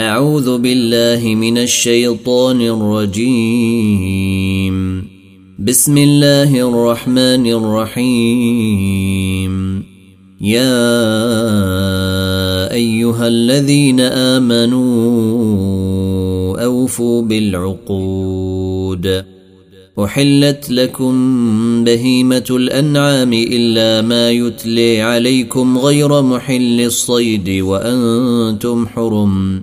أعوذ بالله من الشيطان الرجيم. بسم الله الرحمن الرحيم. يا أيها الذين آمنوا أوفوا بالعقود. أحلت لكم بهيمة الأنعام إلا ما يتلي عليكم غير محل الصيد وأنتم حرم.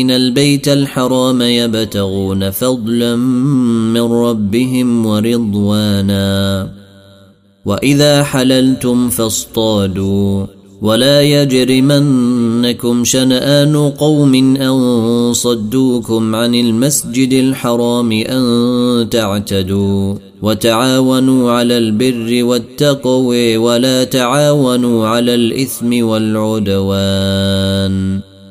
آمين البيت الحرام يبتغون فضلا من ربهم ورضوانا. وإذا حللتم فاصطادوا. ولا يجرمنكم شنآن قوم أن صدوكم عن المسجد الحرام أن تعتدوا. وتعاونوا على البر والتقوى ولا تعاونوا على الإثم والعدوان.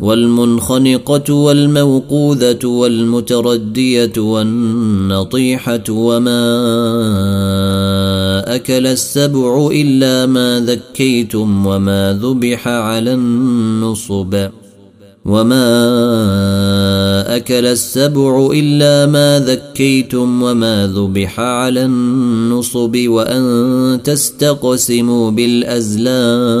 والمنخنقة والموقوذة والمتردية والنطيحة وما أكل السبع إلا ما ذكيتم وما ذبح على النصب وما أكل السبع إلا ما ذكيتم وما ذبح على النصب وأن تستقسموا بالأزلام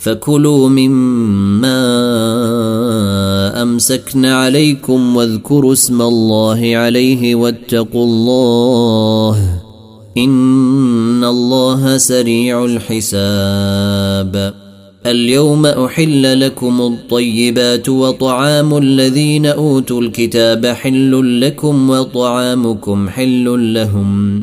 فكلوا مما أمسكن عليكم واذكروا اسم الله عليه واتقوا الله إن الله سريع الحساب. اليوم أحل لكم الطيبات وطعام الذين أوتوا الكتاب حل لكم وطعامكم حل لهم.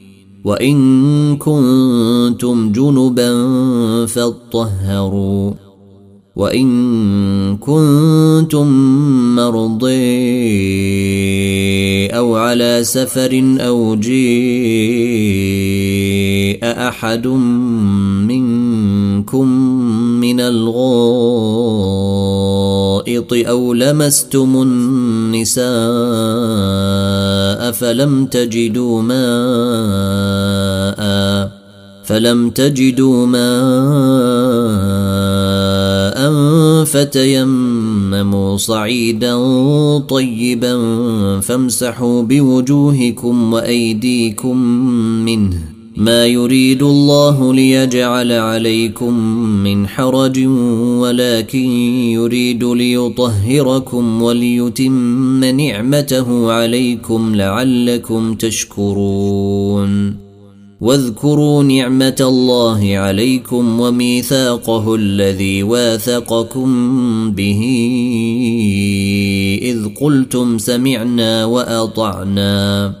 وإن كنتم جنبا فاطهروا وإن كنتم مرضي أو على سفر أو جيء أحد منكم من الغائط أو لمستم النساء فلم تجدوا ماء فلم تجدوا ماء فتيمموا صعيدا طيبا فامسحوا بوجوهكم وأيديكم منه ما يريد الله ليجعل عليكم من حرج ولكن يريد ليطهركم وليتم نعمته عليكم لعلكم تشكرون. واذكروا نعمة الله عليكم وميثاقه الذي واثقكم به. إذ قلتم سمعنا وأطعنا.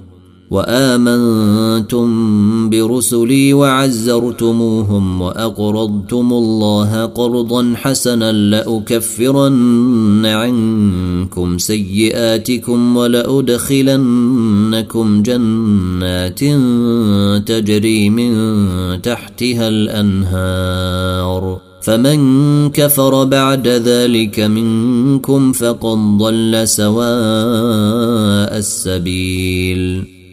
وآمنتم برسلي وعزرتموهم وأقرضتم الله قرضا حسنا لأكفرن عنكم سيئاتكم ولأدخلنكم جنات تجري من تحتها الأنهار فمن كفر بعد ذلك منكم فقد ضل سواء السبيل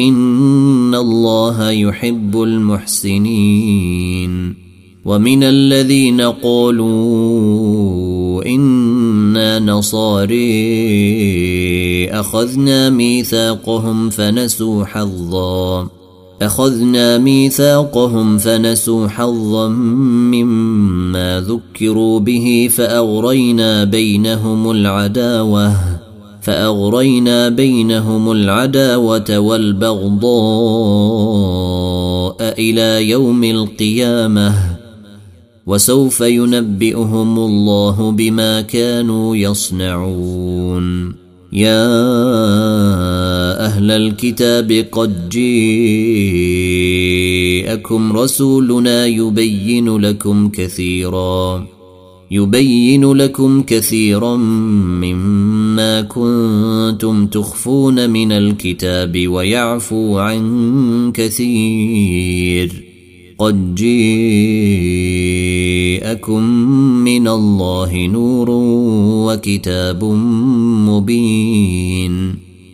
ان الله يحب المحسنين ومن الذين قالوا أنا نصاري اخذنا ميثاقهم فنسوا حظا اخذنا ميثاقهم فنسوا حظا مما ذكروا به فاغرينا بينهم العداوه فأغرينا بينهم العداوة والبغضاء إلى يوم القيامة. وسوف ينبئهم الله بما كانوا يصنعون. يا أهل الكتاب قد جيءكم رسولنا يبين لكم كثيرا. يبين لكم كثيرا مما كنتم تخفون من الكتاب ويعفو عن كثير. قد جيءكم من الله نور وكتاب مبين.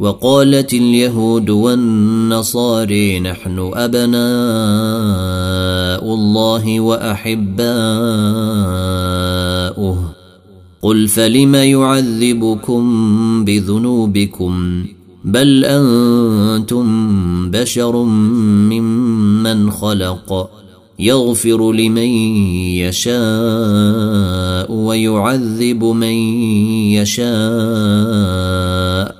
وقالت اليهود والنصاري نحن أبناء الله وأحباؤه. قل فلم يعذبكم بذنوبكم؟ بل أنتم بشر ممن خلق. يغفر لمن يشاء ويعذب من يشاء.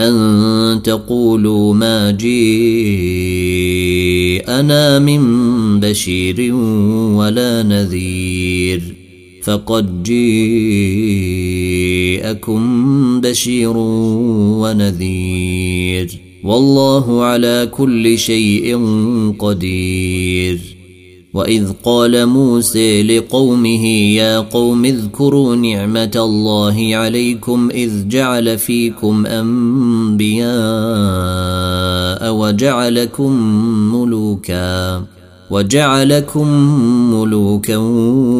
أن تقولوا ما جيءنا من بشير ولا نذير. فقد جيءكم بشير ونذير. والله على كل شيء قدير. وإذ قال موسى لقومه يا قوم اذكروا نعمة الله عليكم إذ جعل فيكم أنبياء وجعلكم ملوكا وجعلكم ملوكا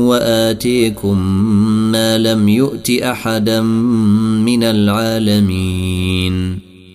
وآتيكم ما لم يؤت أحدا من العالمين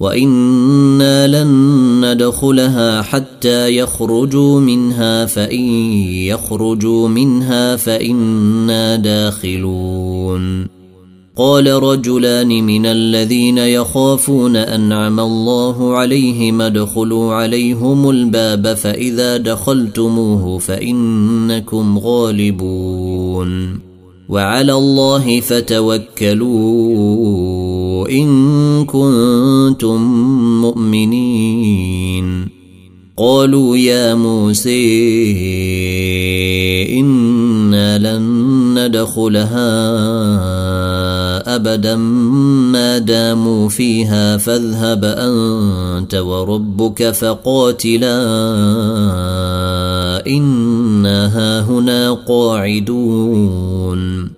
وأنا لن ندخلها حتى يخرجوا منها فان يخرجوا منها فانا داخلون قال رجلان من الذين يخافون انعم الله عليهم ادخلوا عليهم الباب فاذا دخلتموه فانكم غالبون وعلى الله فتوكلوا إن كنتم مؤمنين. قالوا يا موسى إنا لن ندخلها أبدا. ما داموا فيها فاذهب أنت وربك فقاتلا. إنا هاهنا قاعدون.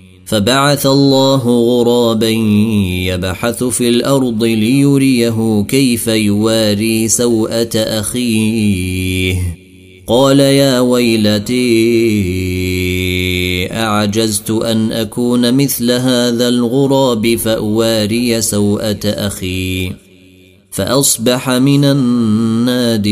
فبعث الله غرابا يبحث في الأرض ليريه كيف يواري سوءة أخيه. قال يا ويلتي أعجزت أن أكون مثل هذا الغراب فأواري سوءة أخي فأصبح من النادمين.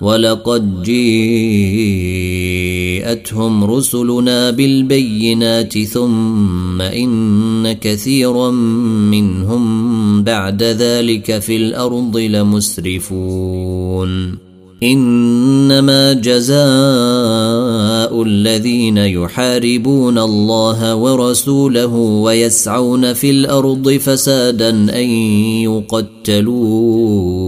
ولقد جيءتهم رسلنا بالبينات ثم إن كثيرا منهم بعد ذلك في الأرض لمسرفون. إنما جزاء الذين يحاربون الله ورسوله ويسعون في الأرض فسادا أن يقتلوا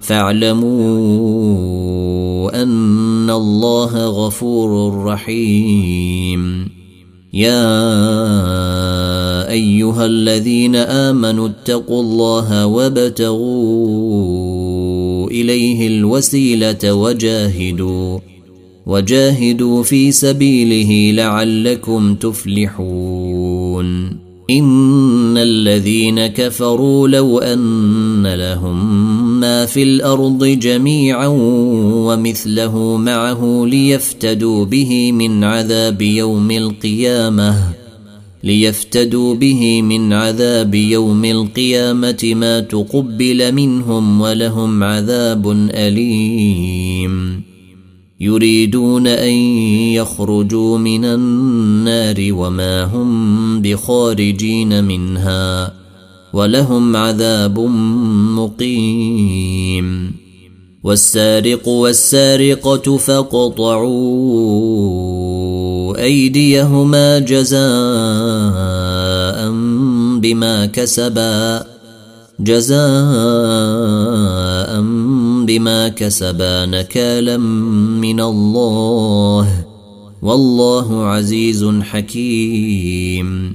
فاعلموا أن الله غفور رحيم. يا أيها الذين آمنوا اتقوا الله وابتغوا إليه الوسيلة وجاهدوا وجاهدوا في سبيله لعلكم تفلحون. إن الذين كفروا لو أن لهم ما في الأرض جميعا ومثله معه ليفتدوا به من عذاب يوم القيامة ليفتدوا به من عذاب يوم القيامة ما تقبل منهم ولهم عذاب أليم. يريدون أن يخرجوا من النار وما هم بخارجين منها. ولهم عذاب مقيم. والسارق والسارقة فاقطعوا أيديهما جزاء بما كسبا جزاء بما كسبا نكالا من الله. والله عزيز حكيم.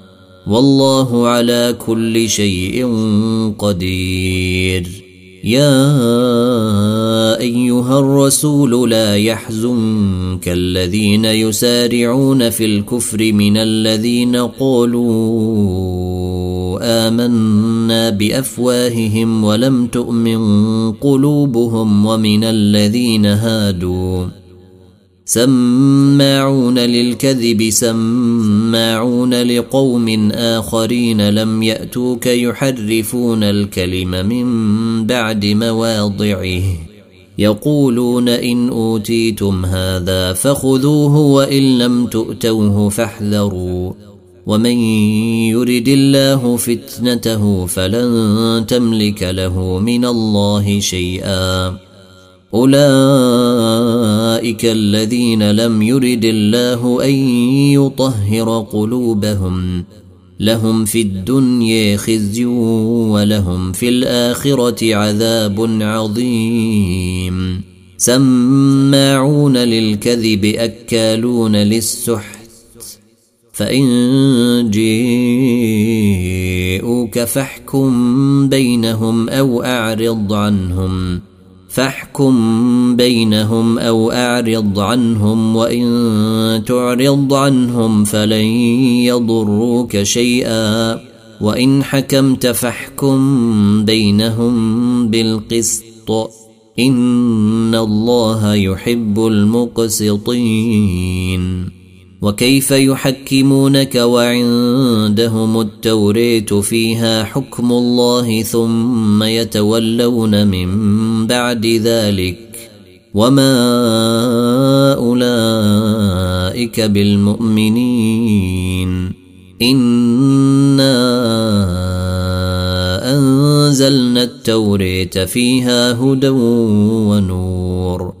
والله على كل شيء قدير. يا أيها الرسول لا يحزنك الذين يسارعون في الكفر من الذين قالوا آمنا بأفواههم ولم تؤمن قلوبهم ومن الذين هادوا. سماعون للكذب سماعون لقوم آخرين لم يأتوك يحرفون الكلم من بعد مواضعه. يقولون إن أوتيتم هذا فخذوه وإن لم تؤتوه فاحذروا. ومن يرد الله فتنته فلن تملك له من الله شيئا. أولئك الذين لم يرد الله أن يطهر قلوبهم لهم في الدنيا خزي ولهم في الآخرة عذاب عظيم. سماعون للكذب أكالون للسحت فإن جيءوك فاحكم بينهم أو أعرض عنهم. فاحكم بينهم أو أعرض عنهم وإن تعرض عنهم فلن يضروك شيئا. وإن حكمت فاحكم بينهم بالقسط. إن الله يحب المقسطين. وكيف يحكمونك وعندهم التوريت فيها حكم الله ثم يتولون من بعد ذلك وما أولئك بالمؤمنين إنا أنزلنا التوريت فيها هدى ونور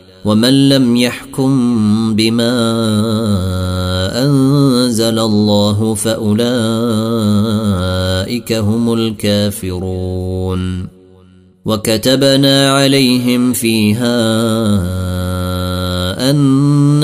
ومن لم يحكم بما أنزل الله فأولئك هم الكافرون. وكتبنا عليهم فيها أن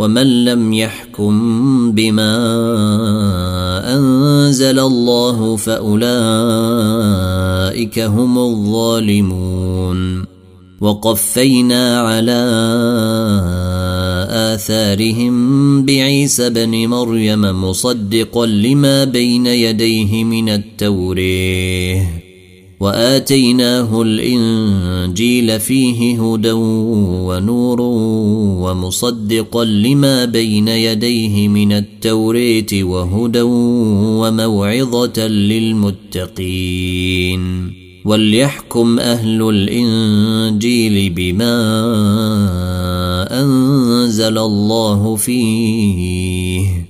ومن لم يحكم بما أنزل الله فأولئك هم الظالمون وقفينا على آثارهم بعيسى بن مريم مصدقا لما بين يديه من التوريه وآتيناه الإنجيل فيه هدى ونور ومصدقا لما بين يديه من التوريت وهدى وموعظة للمتقين. وليحكم أهل الإنجيل بما أنزل الله فيه.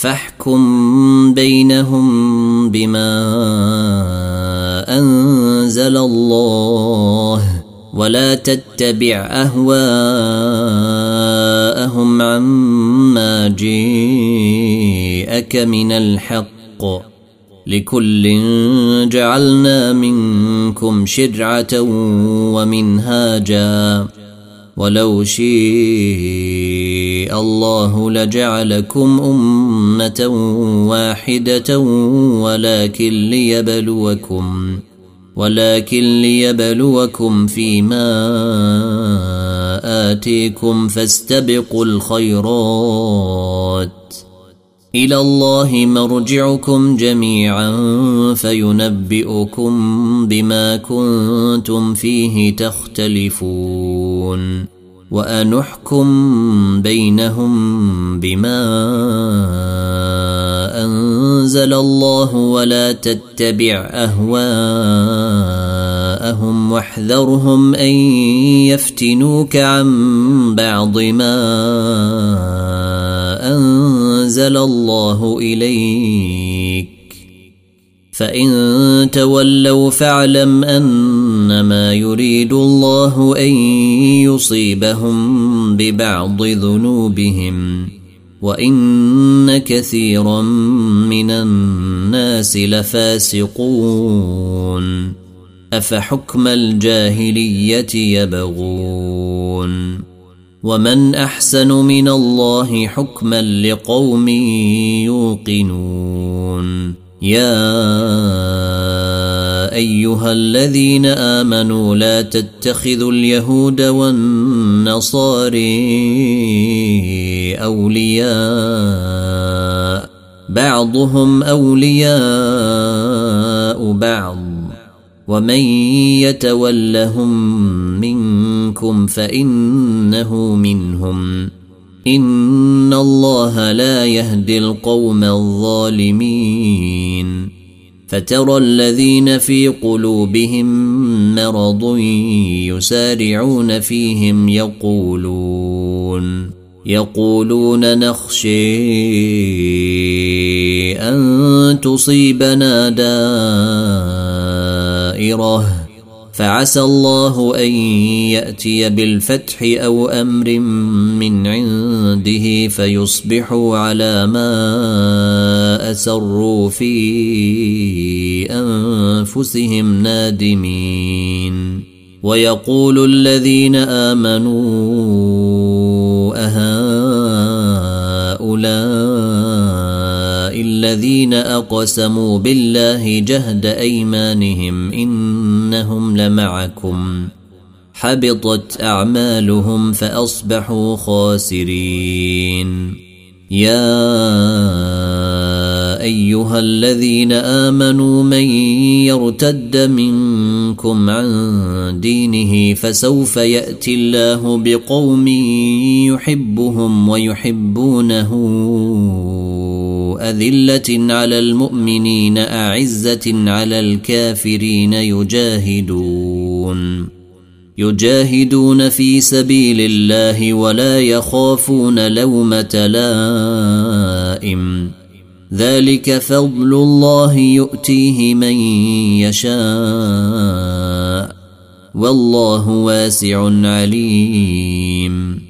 فاحكم بينهم بما أنزل الله ولا تتبع أهواءهم عما جيءك من الحق لكل جعلنا منكم شرعه ومنهاجا ولو شيء الله لجعلكم أمة واحدة ولكن ليبلوكم ولكن ليبلوكم فيما آتيكم فاستبقوا الخيرات. إلى الله مرجعكم جميعا فينبئكم بما كنتم فيه تختلفون. وأنحكم بينهم بما أنزل الله ولا تتبع أهواءهم واحذرهم أن يفتنوك عن بعض ما أنزل الله إليك. فإن تولوا فاعلم أنما يريد الله أن يصيبهم ببعض ذنوبهم وإن كثيرا من الناس لفاسقون. أفحكم الجاهلية يبغون. ومن احسن من الله حكما لقوم يوقنون يا ايها الذين امنوا لا تتخذوا اليهود والنصاري اولياء بعضهم اولياء بعض ومن يتولهم منكم فانه منهم ان الله لا يهدي القوم الظالمين فترى الذين في قلوبهم مرض يسارعون فيهم يقولون يقولون نخشي ان تصيبنا دائره فعسى الله أن يأتي بالفتح أو أمر من عنده فيصبحوا على ما أسروا في أنفسهم نادمين. ويقول الذين آمنوا أهؤلاء الذين اقسموا بالله جهد ايمانهم انهم لمعكم حبطت اعمالهم فاصبحوا خاسرين يا ايها الذين امنوا من يرتد منكم عن دينه فسوف ياتي الله بقوم يحبهم ويحبونه اذله على المؤمنين اعزه على الكافرين يجاهدون يجاهدون في سبيل الله ولا يخافون لومة لائم. ذلك فضل الله يؤتيه من يشاء. والله واسع عليم.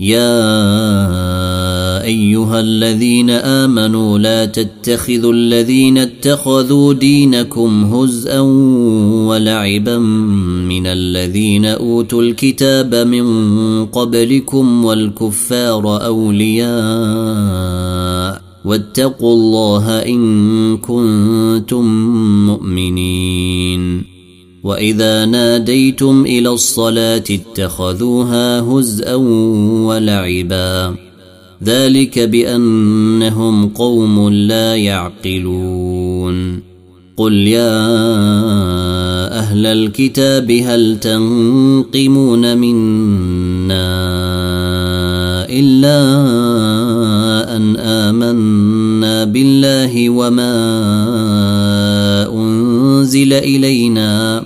يا أيها الذين آمنوا لا تتخذوا الذين اتخذوا دينكم هزءا ولعبا من الذين أوتوا الكتاب من قبلكم والكفار أولياء واتقوا الله إن كنتم مؤمنين. واذا ناديتم إلى الصلاه اتخذوها هزءا ولعبا ذلك بانهم قوم لا يعقلون قل يا أهل الكتاب هل تنقمون منا الا ان امنا بالله وما انزل الينا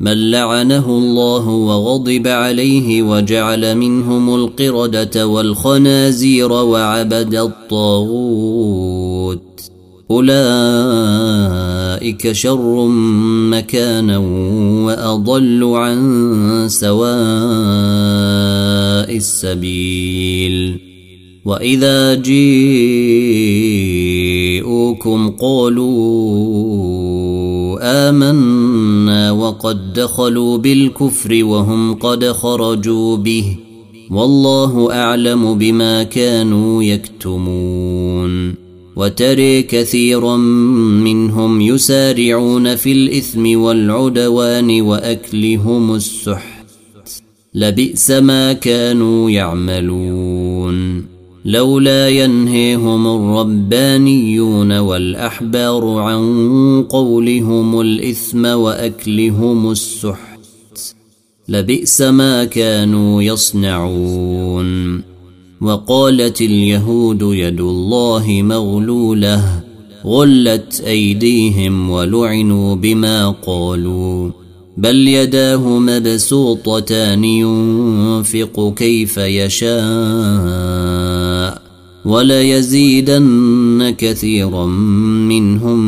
من لعنه الله وغضب عليه وجعل منهم القردة والخنازير وعبد الطاغوت. أولئك شر مكانا وأضل عن سواء السبيل. وإذا جيءوكم قالوا آمنا وقد دخلوا بالكفر وهم قد خرجوا به والله أعلم بما كانوا يكتمون وتري كثيرا منهم يسارعون في الإثم والعدوان وأكلهم السحت لبئس ما كانوا يعملون لولا ينهيهم الربانيون والأحبار عن قولهم الإثم وأكلهم السحت لبئس ما كانوا يصنعون وقالت اليهود يد الله مغلولة غلت أيديهم ولعنوا بما قالوا بل يداه مبسوطتان ينفق كيف يشاء وليزيدن كثيرا منهم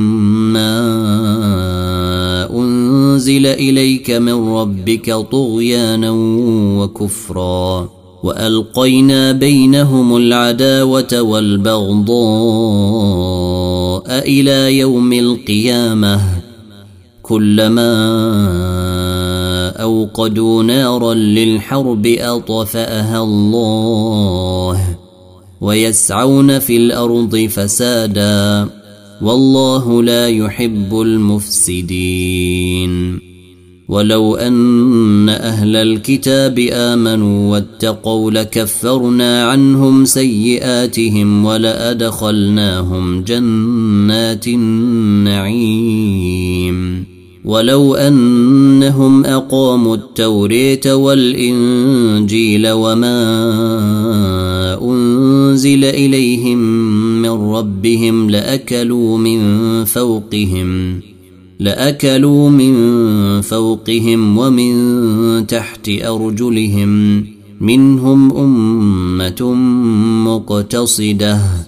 ما أنزل إليك من ربك طغيانا وكفرا وألقينا بينهم العداوة والبغضاء إلى يوم القيامة كلما أوقدوا نارا للحرب أطفأها الله ويسعون في الأرض فسادا والله لا يحب المفسدين. ولو أن أهل الكتاب آمنوا واتقوا لكفرنا عنهم سيئاتهم ولأدخلناهم جنات النعيم. ولو أنهم أقاموا التوريه والإنجيل وما أنزل إليهم من ربهم لأكلوا من فوقهم لأكلوا من فوقهم ومن تحت أرجلهم منهم أمة مقتصدة.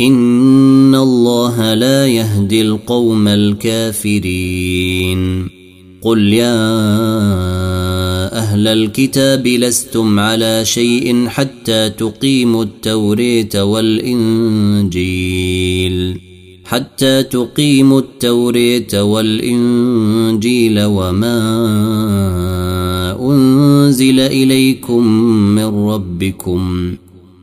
ان الله لا يهدي القوم الكافرين. قل يا أهل الكتاب لستم على شيء حتى تقيموا التوريه والانجيل. حتى تقيموا التوريه والانجيل وما انزل اليكم من ربكم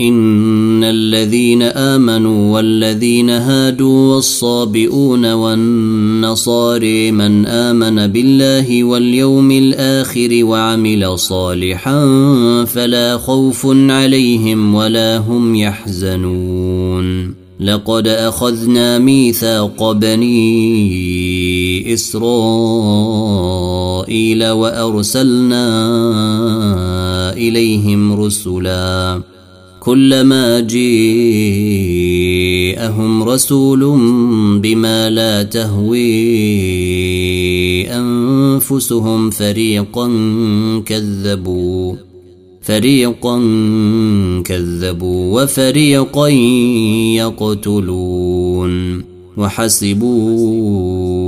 إن الذين آمنوا والذين هادوا والصابئون والنصاري من آمن بالله واليوم الآخر وعمل صالحا فلا خوف عليهم ولا هم يحزنون. لقد أخذنا ميثاق بني إسرائيل وأرسلنا إليهم رسلا. كلما جيءهم رسول بما لا تهوي أنفسهم فريقا كذبوا فريقا كذبوا وفريقا يقتلون وحسبوا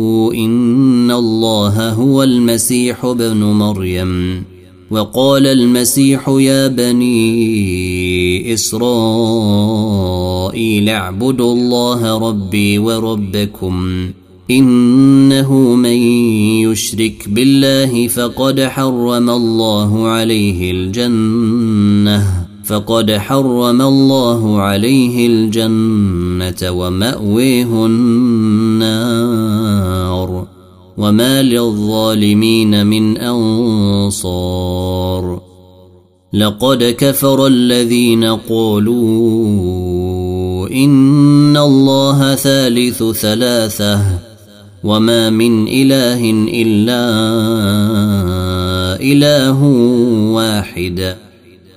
ان الله هو المسيح ابن مريم وقال المسيح يا بني اسرائيل اعبدوا الله ربي وربكم انه من يشرك بالله فقد حرم الله عليه الجنه فقد حرم الله عليه الجنة ومأويه النار وما للظالمين من أنصار. لقد كفر الذين قالوا إن الله ثالث ثلاثة وما من إله إلا إله واحد.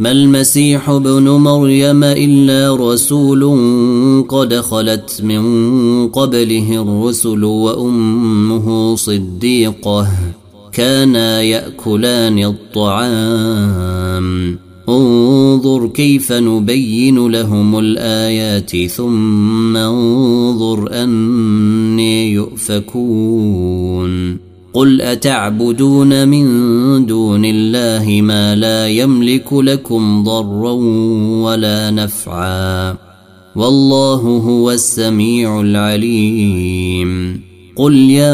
ما المسيح ابن مريم إلا رسول قد خلت من قبله الرسل وأمه صديقة كانا يأكلان الطعام. انظر كيف نبين لهم الآيات ثم انظر أني يؤفكون. قل اتعبدون من دون الله ما لا يملك لكم ضرا ولا نفعا والله هو السميع العليم قل يا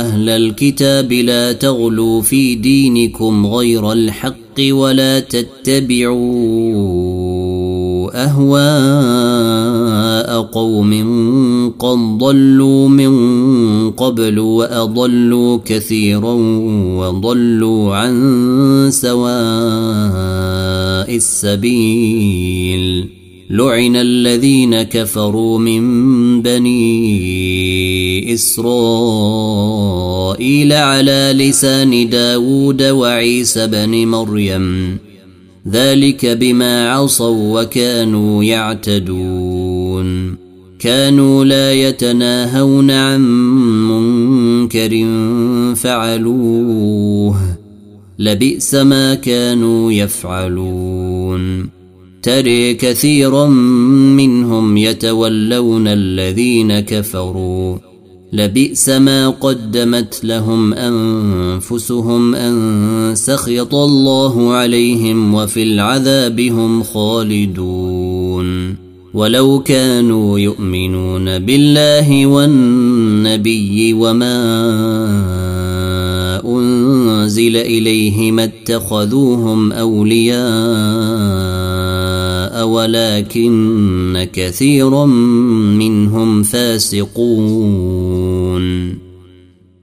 أهل الكتاب لا تغلوا في دينكم غير الحق ولا تتبعوا اهواء قوم قد ضلوا من قبل وأضلوا كثيرا وضلوا عن سواء السبيل. لعن الذين كفروا من بني إسرائيل على لسان داود وعيسى بن مريم. ذلك بما عصوا وكانوا يعتدون. كانوا لا يتناهون عن منكر فعلوه. لبئس ما كانوا يفعلون. تري كثيرا منهم يتولون الذين كفروا. لبئس ما قدمت لهم أنفسهم أن سخط الله عليهم وفي العذاب هم خالدون. ولو كانوا يؤمنون بالله والنبي وما أنزل إليه ما اتخذوهم أولياء ولكن كثيرا منهم فاسقون.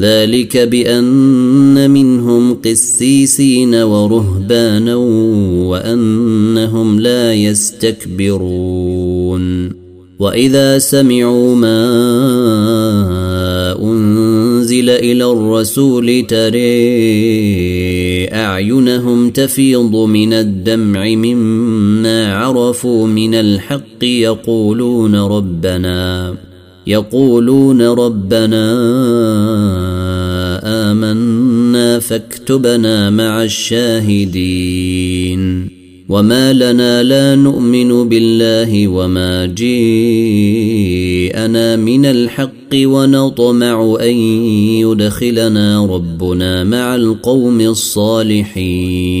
ذلك بأن منهم قسيسين ورهبانا وأنهم لا يستكبرون. وإذا سمعوا ما أنزل إلى الرسول تري أعينهم تفيض من الدمع مما عرفوا من الحق يقولون ربنا يقولون ربنا آمنا فاكتبنا مع الشاهدين. وما لنا لا نؤمن بالله وما جيءنا من الحق ونطمع أن يدخلنا ربنا مع القوم الصالحين.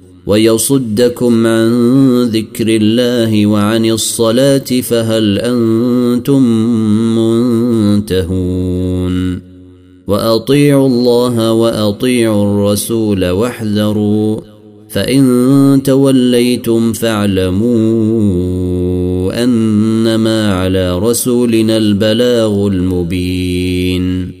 ويصدكم عن ذكر الله وعن الصلاة فهل أنتم منتهون وأطيعوا الله وأطيعوا الرسول واحذروا فإن توليتم فاعلموا أنما على رسولنا البلاغ المبين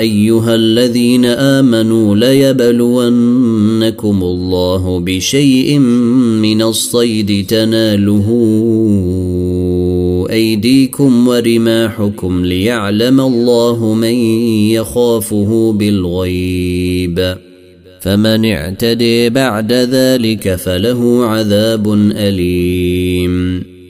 أيها الذين آمنوا ليبلونكم الله بشيء من الصيد تناله أيديكم ورماحكم ليعلم الله من يخافه بالغيب. فمن اعتدي بعد ذلك فله عذاب أليم.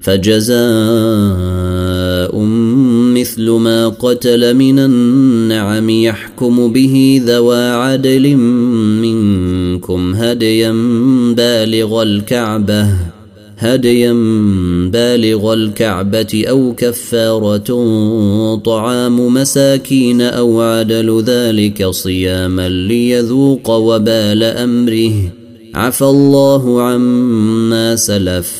فجزاء مثل ما قتل من النعم يحكم به ذوى عدل منكم هديا بالغ الكعبة هديا بالغ الكعبة أو كفارة طعام مساكين أو عدل ذلك صياما ليذوق وبال أمره. عفى الله عما سلف.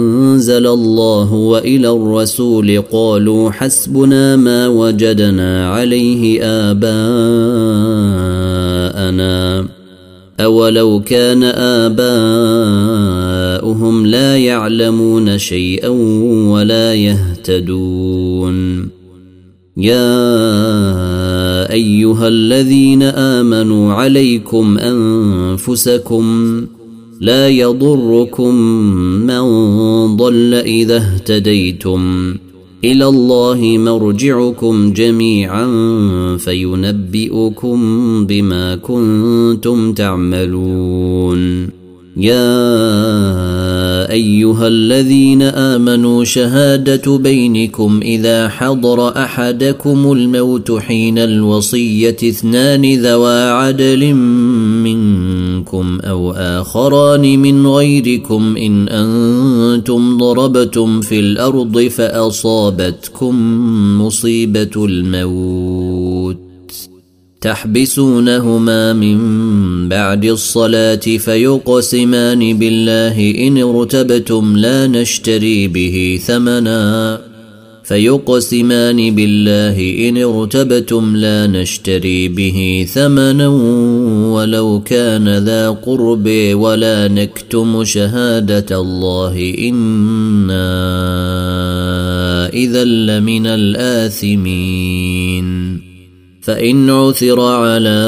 أنزل الله وإلى الرسول قالوا حسبنا ما وجدنا عليه آباءنا. أولو كان آباؤهم لا يعلمون شيئا ولا يهتدون. يا أيها الذين آمنوا عليكم أنفسكم لا يضركم من ضل إذا اهتديتم. إلى الله مرجعكم جميعا فينبئكم بما كنتم تعملون. يا أيها الذين آمنوا شهادة بينكم إذا حضر أحدكم الموت حين الوصية اثنان ذوا عدل منكم. أو آخران من غيركم إن أنتم ضربتم في الأرض فأصابتكم مصيبة الموت. تحبسونهما من بعد الصلاة فيقسمان بالله إن ارتبتم لا نشتري به ثمنا. فيقسمان بالله إن ارتبتم لا نشتري به ثمنا ولو كان ذا قرب ولا نكتم شهادة الله. إنا إذا لمن الآثمين. فإن عثر على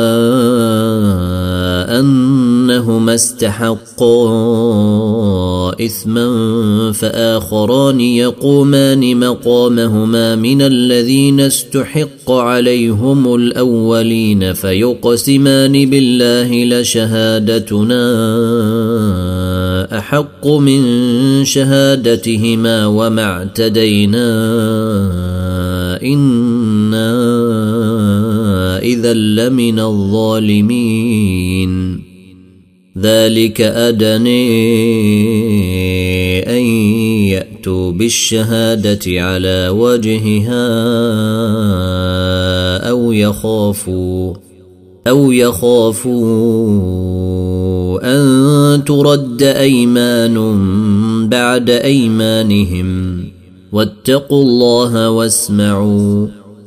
أنهما استحقا إثما فآخران يقومان مقامهما من الذين استحق عليهم الأولين فيقسمان بالله لشهادتنا أحق من شهادتهما وما اعتدينا إنا إذا لمن الظالمين. ذلك أدني أن يأتوا بالشهادة على وجهها أو يخافوا أو يخافوا أن ترد أيمان بعد أيمانهم. واتقوا الله واسمعوا.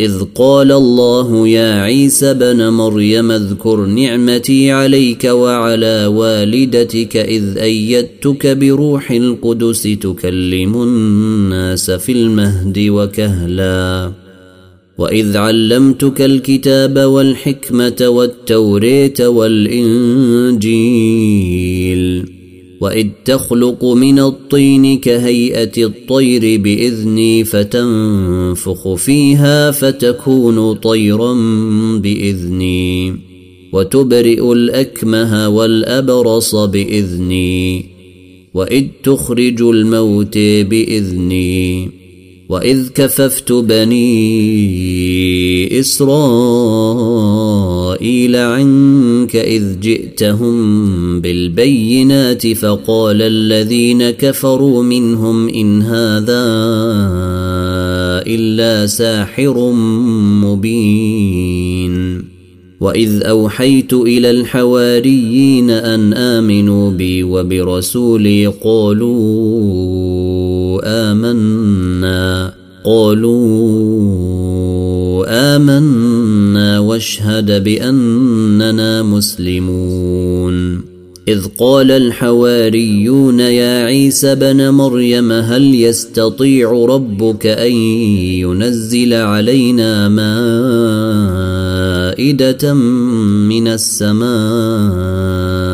إذ قال الله يا عيسى بن مريم اذكر نعمتي عليك وعلى والدتك إذ أيدتك بروح القدس تكلم الناس في المهد وكهلا. وإذ علمتك الكتاب والحكمة والتوريه والإنجيل. واذ تخلق من الطين كهيئه الطير باذني فتنفخ فيها فتكون طيرا باذني وتبرئ الاكمه والابرص باذني واذ تخرج الموت باذني واذ كففت بني اسرائيل عنك اذ جئتهم بالبينات فقال الذين كفروا منهم ان هذا الا ساحر مبين واذ اوحيت إلى الحواريين ان امنوا بي وبرسولي آمنا. قالوا آمنا واشهد بأننا مسلمون. إذ قال الحواريون يا عيسى بن مريم هل يستطيع ربك أن ينزل علينا مائدة من السماء؟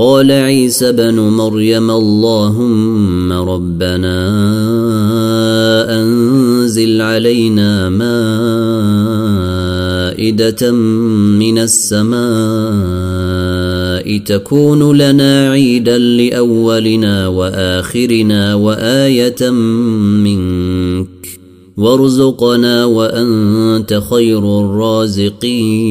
قال عيسى بن مريم اللهم ربنا أنزل علينا مائدة من السماء تكون لنا عيدا لأولنا وآخرنا وآية منك وارزقنا وأنت خير الرازقين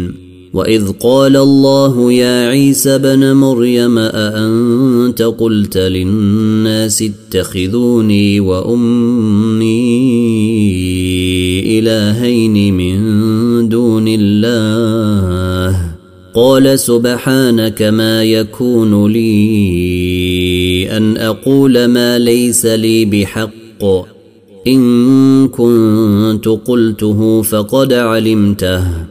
واذ قال الله يا عيسى بن مريم اانت قلت للناس اتخذوني وامي الهين من دون الله قال سبحانك ما يكون لي ان أقول ما ليس لي بحق ان كنت قلته فقد علمته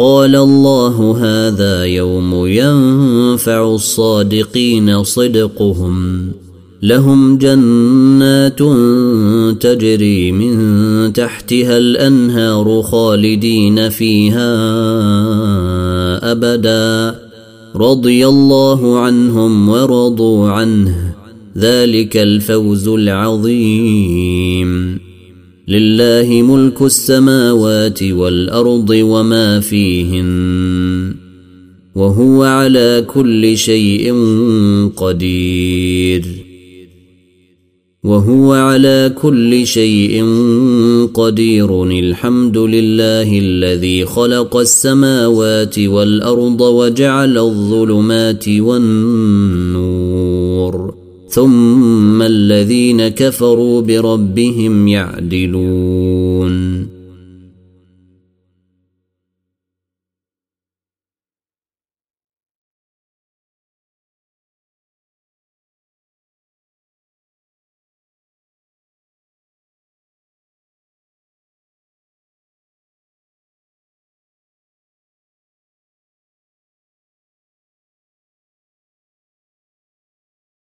قال الله هذا يوم ينفع الصادقين صدقهم. لهم جنات تجري من تحتها الأنهار خالدين فيها أبدا. رضي الله عنهم ورضوا عنه. ذلك الفوز العظيم. لله ملك السماوات والأرض وما فيهن وهو على كل شيء قدير وهو على كل شيء قدير الحمد لله الذي خلق السماوات والأرض وجعل الظلمات والنور ثم الذين كفروا بربهم يعدلون